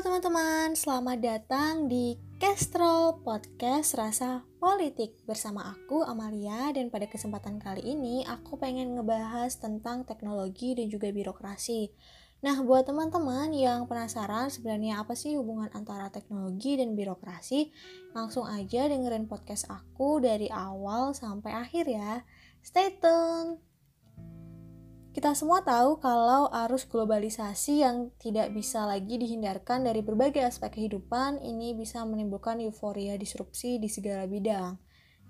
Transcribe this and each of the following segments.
Teman-teman, selamat datang di Kestrol Podcast Rasa Politik bersama aku Amalia dan pada kesempatan kali ini aku pengen ngebahas tentang teknologi dan juga birokrasi. Nah, buat teman-teman yang penasaran sebenarnya apa sih hubungan antara teknologi dan birokrasi, langsung aja dengerin podcast aku dari awal sampai akhir ya. Stay tune! Kita semua tahu kalau arus globalisasi yang tidak bisa lagi dihindarkan dari berbagai aspek kehidupan ini bisa menimbulkan euforia disrupsi di segala bidang.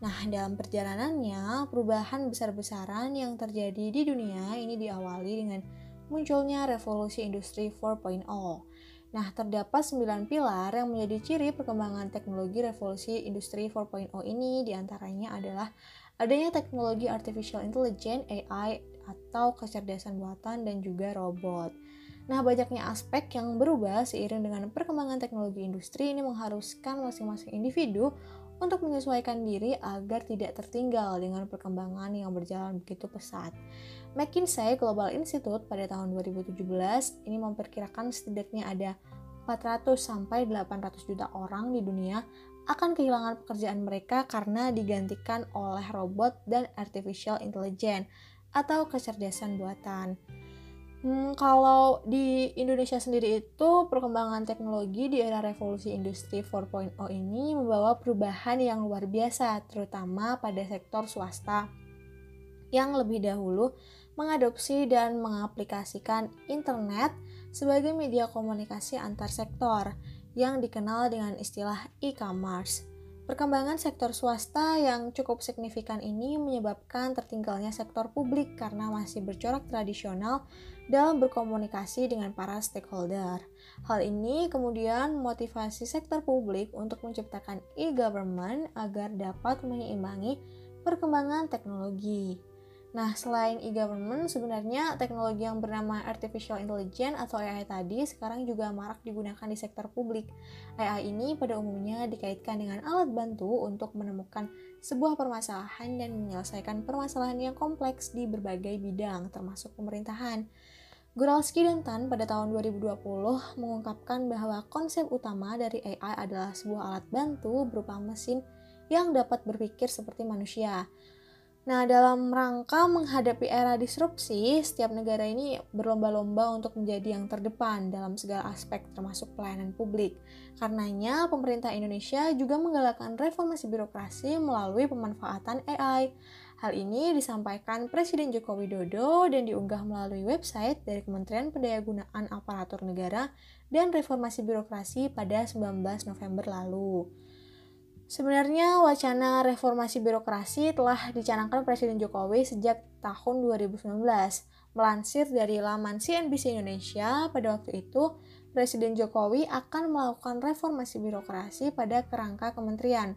Nah, dalam perjalanannya, perubahan besar-besaran yang terjadi di dunia ini diawali dengan munculnya revolusi industri 4.0. Nah, terdapat 9 pilar yang menjadi ciri perkembangan teknologi revolusi industri 4.0 ini di antaranya adalah adanya teknologi artificial intelligence AI atau kecerdasan buatan dan juga robot. Nah, banyaknya aspek yang berubah seiring dengan perkembangan teknologi industri ini mengharuskan masing-masing individu untuk menyesuaikan diri agar tidak tertinggal dengan perkembangan yang berjalan begitu pesat. McKinsey Global Institute pada tahun 2017 ini memperkirakan setidaknya ada 400 sampai 800 juta orang di dunia akan kehilangan pekerjaan mereka karena digantikan oleh robot dan artificial intelligence atau kecerdasan buatan. Hmm, kalau di Indonesia sendiri itu perkembangan teknologi di era revolusi industri 4.0 ini membawa perubahan yang luar biasa terutama pada sektor swasta yang lebih dahulu mengadopsi dan mengaplikasikan internet sebagai media komunikasi antar sektor yang dikenal dengan istilah e-commerce. Perkembangan sektor swasta yang cukup signifikan ini menyebabkan tertinggalnya sektor publik karena masih bercorak tradisional dalam berkomunikasi dengan para stakeholder. Hal ini kemudian memotivasi sektor publik untuk menciptakan e-government agar dapat menyeimbangi perkembangan teknologi. Nah, selain e-government, sebenarnya teknologi yang bernama artificial intelligence atau AI tadi sekarang juga marak digunakan di sektor publik. AI ini pada umumnya dikaitkan dengan alat bantu untuk menemukan sebuah permasalahan dan menyelesaikan permasalahan yang kompleks di berbagai bidang, termasuk pemerintahan. Guralski dan Tan pada tahun 2020 mengungkapkan bahwa konsep utama dari AI adalah sebuah alat bantu berupa mesin yang dapat berpikir seperti manusia. Nah, dalam rangka menghadapi era disrupsi, setiap negara ini berlomba-lomba untuk menjadi yang terdepan dalam segala aspek termasuk pelayanan publik. Karenanya, pemerintah Indonesia juga menggalakkan reformasi birokrasi melalui pemanfaatan AI. Hal ini disampaikan Presiden Joko Widodo dan diunggah melalui website dari Kementerian Pendayagunaan Aparatur Negara dan Reformasi Birokrasi pada 19 November lalu. Sebenarnya wacana reformasi birokrasi telah dicanangkan Presiden Jokowi sejak tahun 2019. Melansir dari laman CNBC Indonesia, pada waktu itu Presiden Jokowi akan melakukan reformasi birokrasi pada kerangka kementerian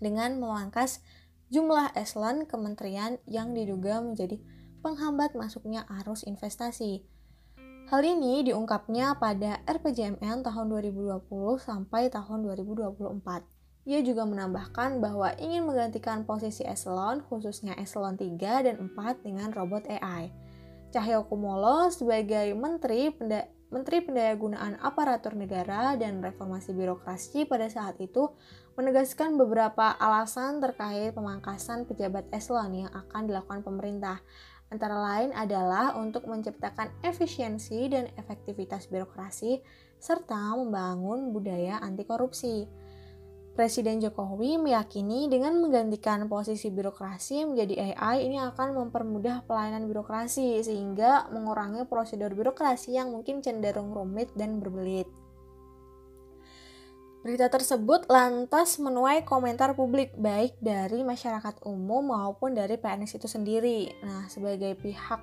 dengan memangkas jumlah eselon kementerian yang diduga menjadi penghambat masuknya arus investasi. Hal ini diungkapnya pada RPJMN tahun 2020 sampai tahun 2024. Ia juga menambahkan bahwa ingin menggantikan posisi eselon, khususnya eselon 3 dan 4 dengan robot AI. Cahyo Kumolo sebagai Menteri Penda Menteri Pendayagunaan Aparatur Negara dan Reformasi Birokrasi pada saat itu menegaskan beberapa alasan terkait pemangkasan pejabat eselon yang akan dilakukan pemerintah. Antara lain adalah untuk menciptakan efisiensi dan efektivitas birokrasi serta membangun budaya anti korupsi. Presiden Jokowi meyakini dengan menggantikan posisi birokrasi menjadi AI ini akan mempermudah pelayanan birokrasi sehingga mengurangi prosedur birokrasi yang mungkin cenderung rumit dan berbelit. Berita tersebut lantas menuai komentar publik baik dari masyarakat umum maupun dari PNS itu sendiri. Nah, sebagai pihak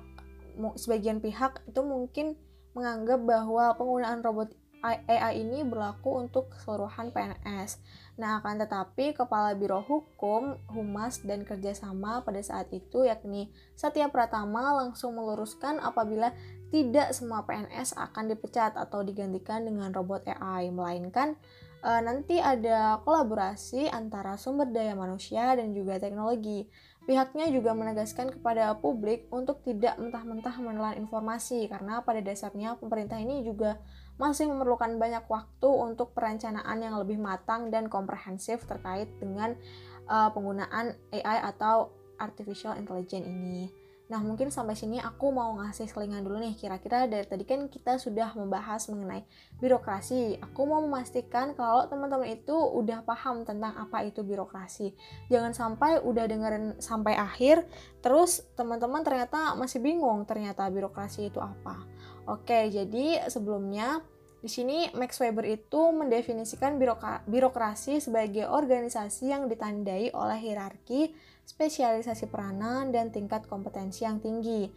sebagian pihak itu mungkin menganggap bahwa penggunaan robot AI ini berlaku untuk keseluruhan PNS. Nah, akan tetapi Kepala Biro Hukum, Humas, dan Kerjasama pada saat itu yakni Satya Pratama langsung meluruskan apabila tidak semua PNS akan dipecat atau digantikan dengan robot AI, melainkan e, nanti ada kolaborasi antara sumber daya manusia dan juga teknologi. Pihaknya juga menegaskan kepada publik untuk tidak mentah-mentah menelan informasi karena pada dasarnya pemerintah ini juga masih memerlukan banyak waktu untuk perencanaan yang lebih matang dan komprehensif terkait dengan uh, penggunaan AI atau artificial intelligence ini. Nah, mungkin sampai sini aku mau ngasih selingan dulu nih. Kira-kira dari tadi kan kita sudah membahas mengenai birokrasi. Aku mau memastikan kalau teman-teman itu udah paham tentang apa itu birokrasi. Jangan sampai udah dengerin sampai akhir, terus teman-teman ternyata masih bingung ternyata birokrasi itu apa. Oke, jadi sebelumnya di sini Max Weber itu mendefinisikan birokrasi sebagai organisasi yang ditandai oleh hierarki, spesialisasi peranan, dan tingkat kompetensi yang tinggi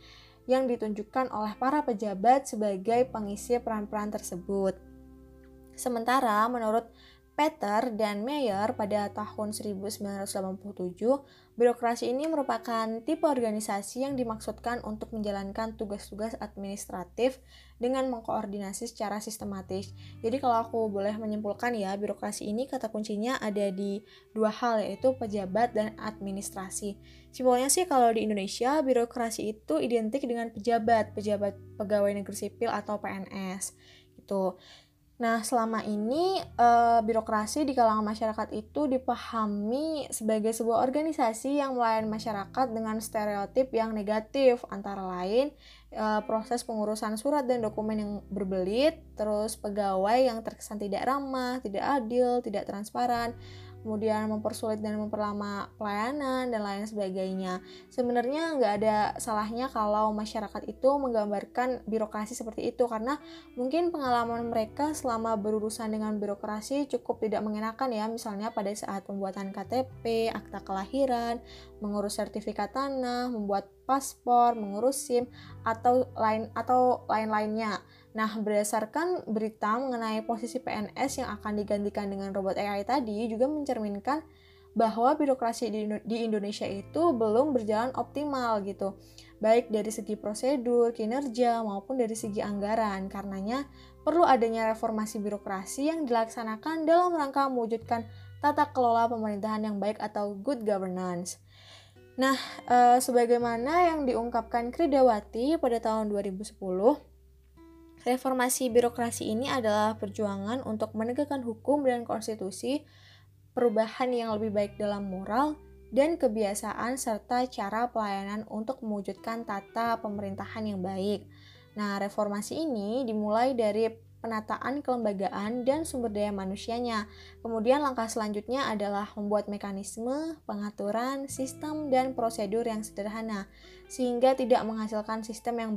yang ditunjukkan oleh para pejabat sebagai pengisi peran-peran tersebut. Sementara menurut Peter dan Mayer pada tahun 1987, birokrasi ini merupakan tipe organisasi yang dimaksudkan untuk menjalankan tugas-tugas administratif dengan mengkoordinasi secara sistematis. Jadi kalau aku boleh menyimpulkan ya, birokrasi ini kata kuncinya ada di dua hal yaitu pejabat dan administrasi. Simpelnya sih kalau di Indonesia, birokrasi itu identik dengan pejabat, pejabat pegawai negeri sipil atau PNS. Gitu. Nah, selama ini e, birokrasi di kalangan masyarakat itu dipahami sebagai sebuah organisasi yang melayani masyarakat dengan stereotip yang negatif, antara lain e, proses pengurusan surat dan dokumen yang berbelit, terus pegawai yang terkesan tidak ramah, tidak adil, tidak transparan, kemudian mempersulit dan memperlama pelayanan dan lain sebagainya. Sebenarnya nggak ada salahnya kalau masyarakat itu menggambarkan birokrasi seperti itu karena mungkin pengalaman mereka selama berurusan dengan birokrasi cukup tidak mengenakan ya misalnya pada saat pembuatan KTP, akta kelahiran, mengurus sertifikat tanah, membuat paspor, mengurus SIM atau lain atau lain-lainnya. Nah, berdasarkan berita mengenai posisi PNS yang akan digantikan dengan robot AI tadi juga mencerminkan bahwa birokrasi di Indonesia itu belum berjalan optimal gitu. Baik dari segi prosedur, kinerja maupun dari segi anggaran. Karenanya perlu adanya reformasi birokrasi yang dilaksanakan dalam rangka mewujudkan tata kelola pemerintahan yang baik atau good governance. Nah, e, sebagaimana yang diungkapkan Kridawati pada tahun 2010, Reformasi birokrasi ini adalah perjuangan untuk menegakkan hukum dan konstitusi, perubahan yang lebih baik dalam moral, dan kebiasaan serta cara pelayanan untuk mewujudkan tata pemerintahan yang baik. Nah, reformasi ini dimulai dari penataan kelembagaan dan sumber daya manusianya. Kemudian langkah selanjutnya adalah membuat mekanisme, pengaturan, sistem, dan prosedur yang sederhana, sehingga tidak menghasilkan sistem yang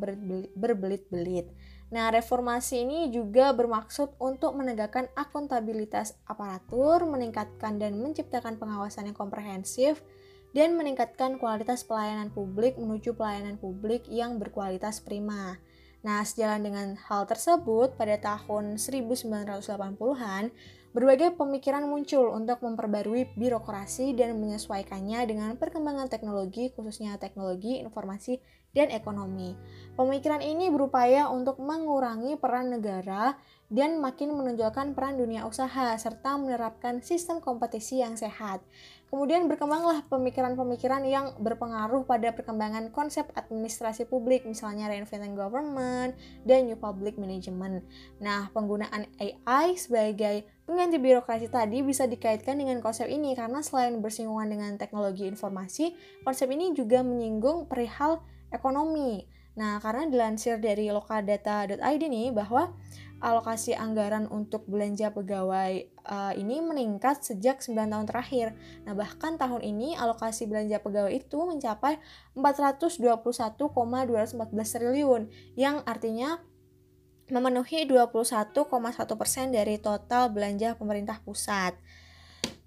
berbelit-belit. Nah, reformasi ini juga bermaksud untuk menegakkan akuntabilitas aparatur, meningkatkan dan menciptakan pengawasan yang komprehensif, dan meningkatkan kualitas pelayanan publik menuju pelayanan publik yang berkualitas prima. Nah, sejalan dengan hal tersebut, pada tahun 1980-an, berbagai pemikiran muncul untuk memperbarui birokrasi dan menyesuaikannya dengan perkembangan teknologi, khususnya teknologi informasi dan ekonomi. Pemikiran ini berupaya untuk mengurangi peran negara dan makin menonjolkan peran dunia usaha serta menerapkan sistem kompetisi yang sehat. Kemudian berkembanglah pemikiran-pemikiran yang berpengaruh pada perkembangan konsep administrasi publik, misalnya reinventing government dan new public management. Nah, penggunaan AI sebagai pengganti birokrasi tadi bisa dikaitkan dengan konsep ini karena selain bersinggungan dengan teknologi informasi, konsep ini juga menyinggung perihal ekonomi. Nah, karena dilansir dari lokaldata.id nih bahwa alokasi anggaran untuk belanja pegawai uh, ini meningkat sejak 9 tahun terakhir. Nah, bahkan tahun ini alokasi belanja pegawai itu mencapai 421,214 triliun yang artinya memenuhi 21,1% dari total belanja pemerintah pusat.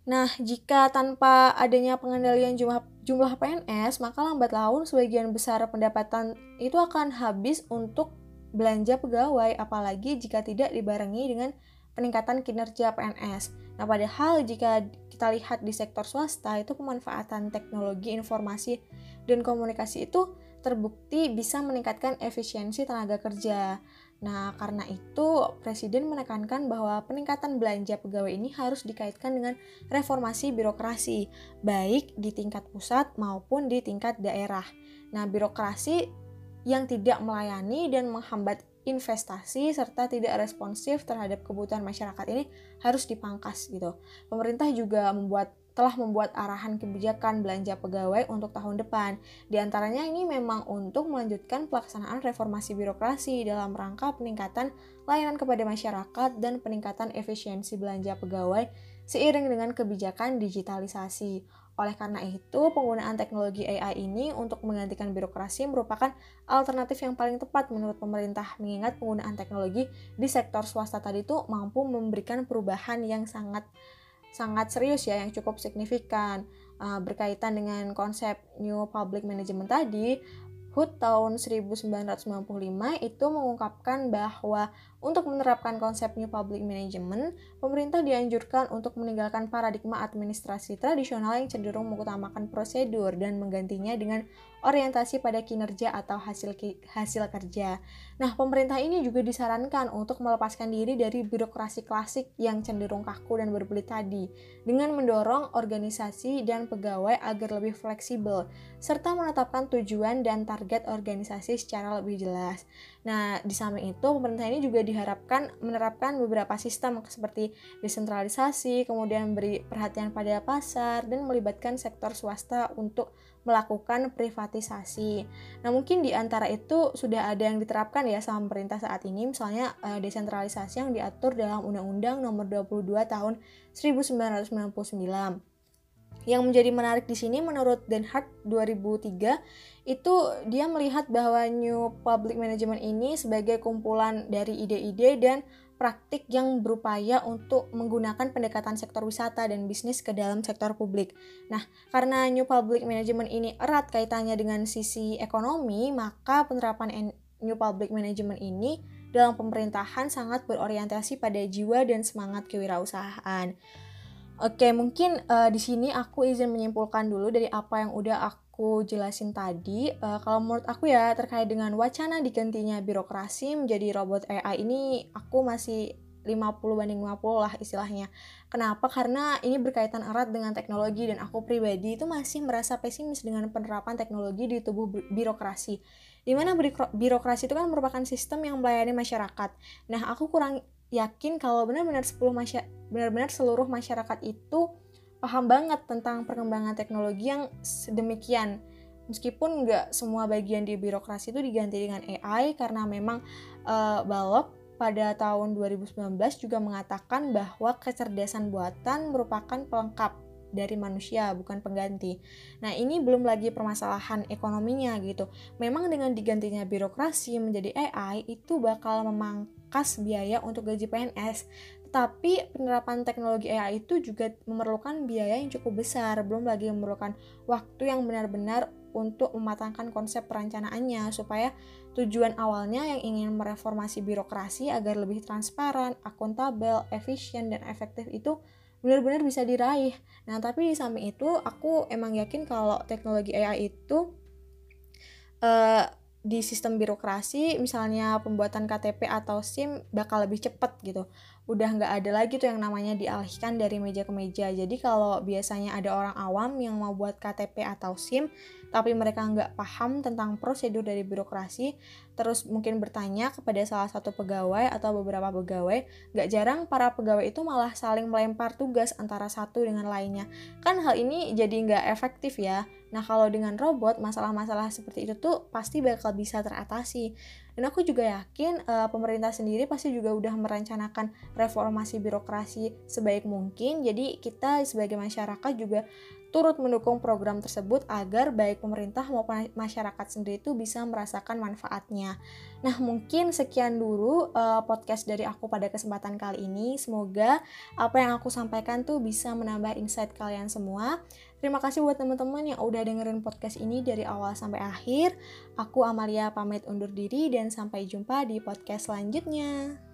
Nah, jika tanpa adanya pengendalian jumlah, jumlah PNS, maka lambat laun sebagian besar pendapatan itu akan habis untuk belanja pegawai, apalagi jika tidak dibarengi dengan peningkatan kinerja PNS. Nah, padahal jika kita lihat di sektor swasta, itu pemanfaatan teknologi informasi dan komunikasi itu terbukti bisa meningkatkan efisiensi tenaga kerja. Nah, karena itu Presiden menekankan bahwa peningkatan belanja pegawai ini harus dikaitkan dengan reformasi birokrasi, baik di tingkat pusat maupun di tingkat daerah. Nah, birokrasi yang tidak melayani dan menghambat investasi serta tidak responsif terhadap kebutuhan masyarakat ini harus dipangkas gitu. Pemerintah juga membuat telah membuat arahan kebijakan belanja pegawai untuk tahun depan. Di antaranya ini memang untuk melanjutkan pelaksanaan reformasi birokrasi dalam rangka peningkatan layanan kepada masyarakat dan peningkatan efisiensi belanja pegawai seiring dengan kebijakan digitalisasi. Oleh karena itu, penggunaan teknologi AI ini untuk menggantikan birokrasi merupakan alternatif yang paling tepat menurut pemerintah, mengingat penggunaan teknologi di sektor swasta tadi itu mampu memberikan perubahan yang sangat sangat serius ya yang cukup signifikan. Uh, berkaitan dengan konsep New Public Management tadi HUT tahun 1995 itu mengungkapkan bahwa untuk menerapkan konsep New Public Management, pemerintah dianjurkan untuk meninggalkan paradigma administrasi tradisional yang cenderung mengutamakan prosedur dan menggantinya dengan orientasi pada kinerja atau hasil hasil kerja. Nah, pemerintah ini juga disarankan untuk melepaskan diri dari birokrasi klasik yang cenderung kaku dan berbelit tadi, dengan mendorong organisasi dan pegawai agar lebih fleksibel, serta menetapkan tujuan dan target organisasi secara lebih jelas. Nah, di samping itu, pemerintah ini juga diharapkan menerapkan beberapa sistem seperti desentralisasi, kemudian beri perhatian pada pasar, dan melibatkan sektor swasta untuk melakukan privatisasi. Nah, mungkin di antara itu sudah ada yang diterapkan ya sama pemerintah saat ini, misalnya uh, desentralisasi yang diatur dalam Undang-Undang Nomor 22 Tahun 1999. Yang menjadi menarik di sini menurut Den Haag 2003 itu dia melihat bahwa New Public Management ini sebagai kumpulan dari ide-ide dan praktik yang berupaya untuk menggunakan pendekatan sektor wisata dan bisnis ke dalam sektor publik. Nah, karena New Public Management ini erat kaitannya dengan sisi ekonomi, maka penerapan New Public Management ini dalam pemerintahan sangat berorientasi pada jiwa dan semangat kewirausahaan. Oke, mungkin uh, di sini aku izin menyimpulkan dulu dari apa yang udah aku jelasin tadi. Uh, kalau menurut aku ya terkait dengan wacana digantinya birokrasi menjadi robot AI ini aku masih 50 banding 50 lah istilahnya. Kenapa? Karena ini berkaitan erat dengan teknologi dan aku pribadi itu masih merasa pesimis dengan penerapan teknologi di tubuh birokrasi. Di mana birokrasi itu kan merupakan sistem yang melayani masyarakat. Nah, aku kurang yakin kalau benar-benar 10 masyarakat benar-benar seluruh masyarakat itu paham banget tentang perkembangan teknologi yang sedemikian. Meskipun nggak semua bagian di birokrasi itu diganti dengan AI karena memang uh, Balok pada tahun 2019 juga mengatakan bahwa kecerdasan buatan merupakan pelengkap dari manusia, bukan pengganti. Nah, ini belum lagi permasalahan ekonominya gitu. Memang dengan digantinya birokrasi menjadi AI itu bakal memangkas biaya untuk gaji PNS. Tapi penerapan teknologi AI itu juga memerlukan biaya yang cukup besar, belum lagi memerlukan waktu yang benar-benar untuk mematangkan konsep perencanaannya supaya tujuan awalnya yang ingin mereformasi birokrasi agar lebih transparan, akuntabel, efisien, dan efektif itu benar-benar bisa diraih. Nah, tapi di samping itu aku emang yakin kalau teknologi AI itu uh, di sistem birokrasi misalnya pembuatan KTP atau SIM bakal lebih cepat gitu. Udah nggak ada lagi tuh yang namanya dialihkan dari meja ke meja. Jadi kalau biasanya ada orang awam yang mau buat KTP atau SIM tapi mereka nggak paham tentang prosedur dari birokrasi terus mungkin bertanya kepada salah satu pegawai atau beberapa pegawai nggak jarang para pegawai itu malah saling melempar tugas antara satu dengan lainnya. Kan hal ini jadi nggak efektif ya Nah, kalau dengan robot, masalah-masalah seperti itu tuh pasti bakal bisa teratasi. Dan aku juga yakin uh, pemerintah sendiri pasti juga udah merencanakan reformasi birokrasi sebaik mungkin. Jadi, kita sebagai masyarakat juga turut mendukung program tersebut agar baik pemerintah maupun masyarakat sendiri itu bisa merasakan manfaatnya. Nah, mungkin sekian dulu uh, podcast dari aku pada kesempatan kali ini. Semoga apa yang aku sampaikan tuh bisa menambah insight kalian semua. Terima kasih buat teman-teman yang udah dengerin podcast ini dari awal sampai akhir. Aku Amalia pamit undur diri dan sampai jumpa di podcast selanjutnya.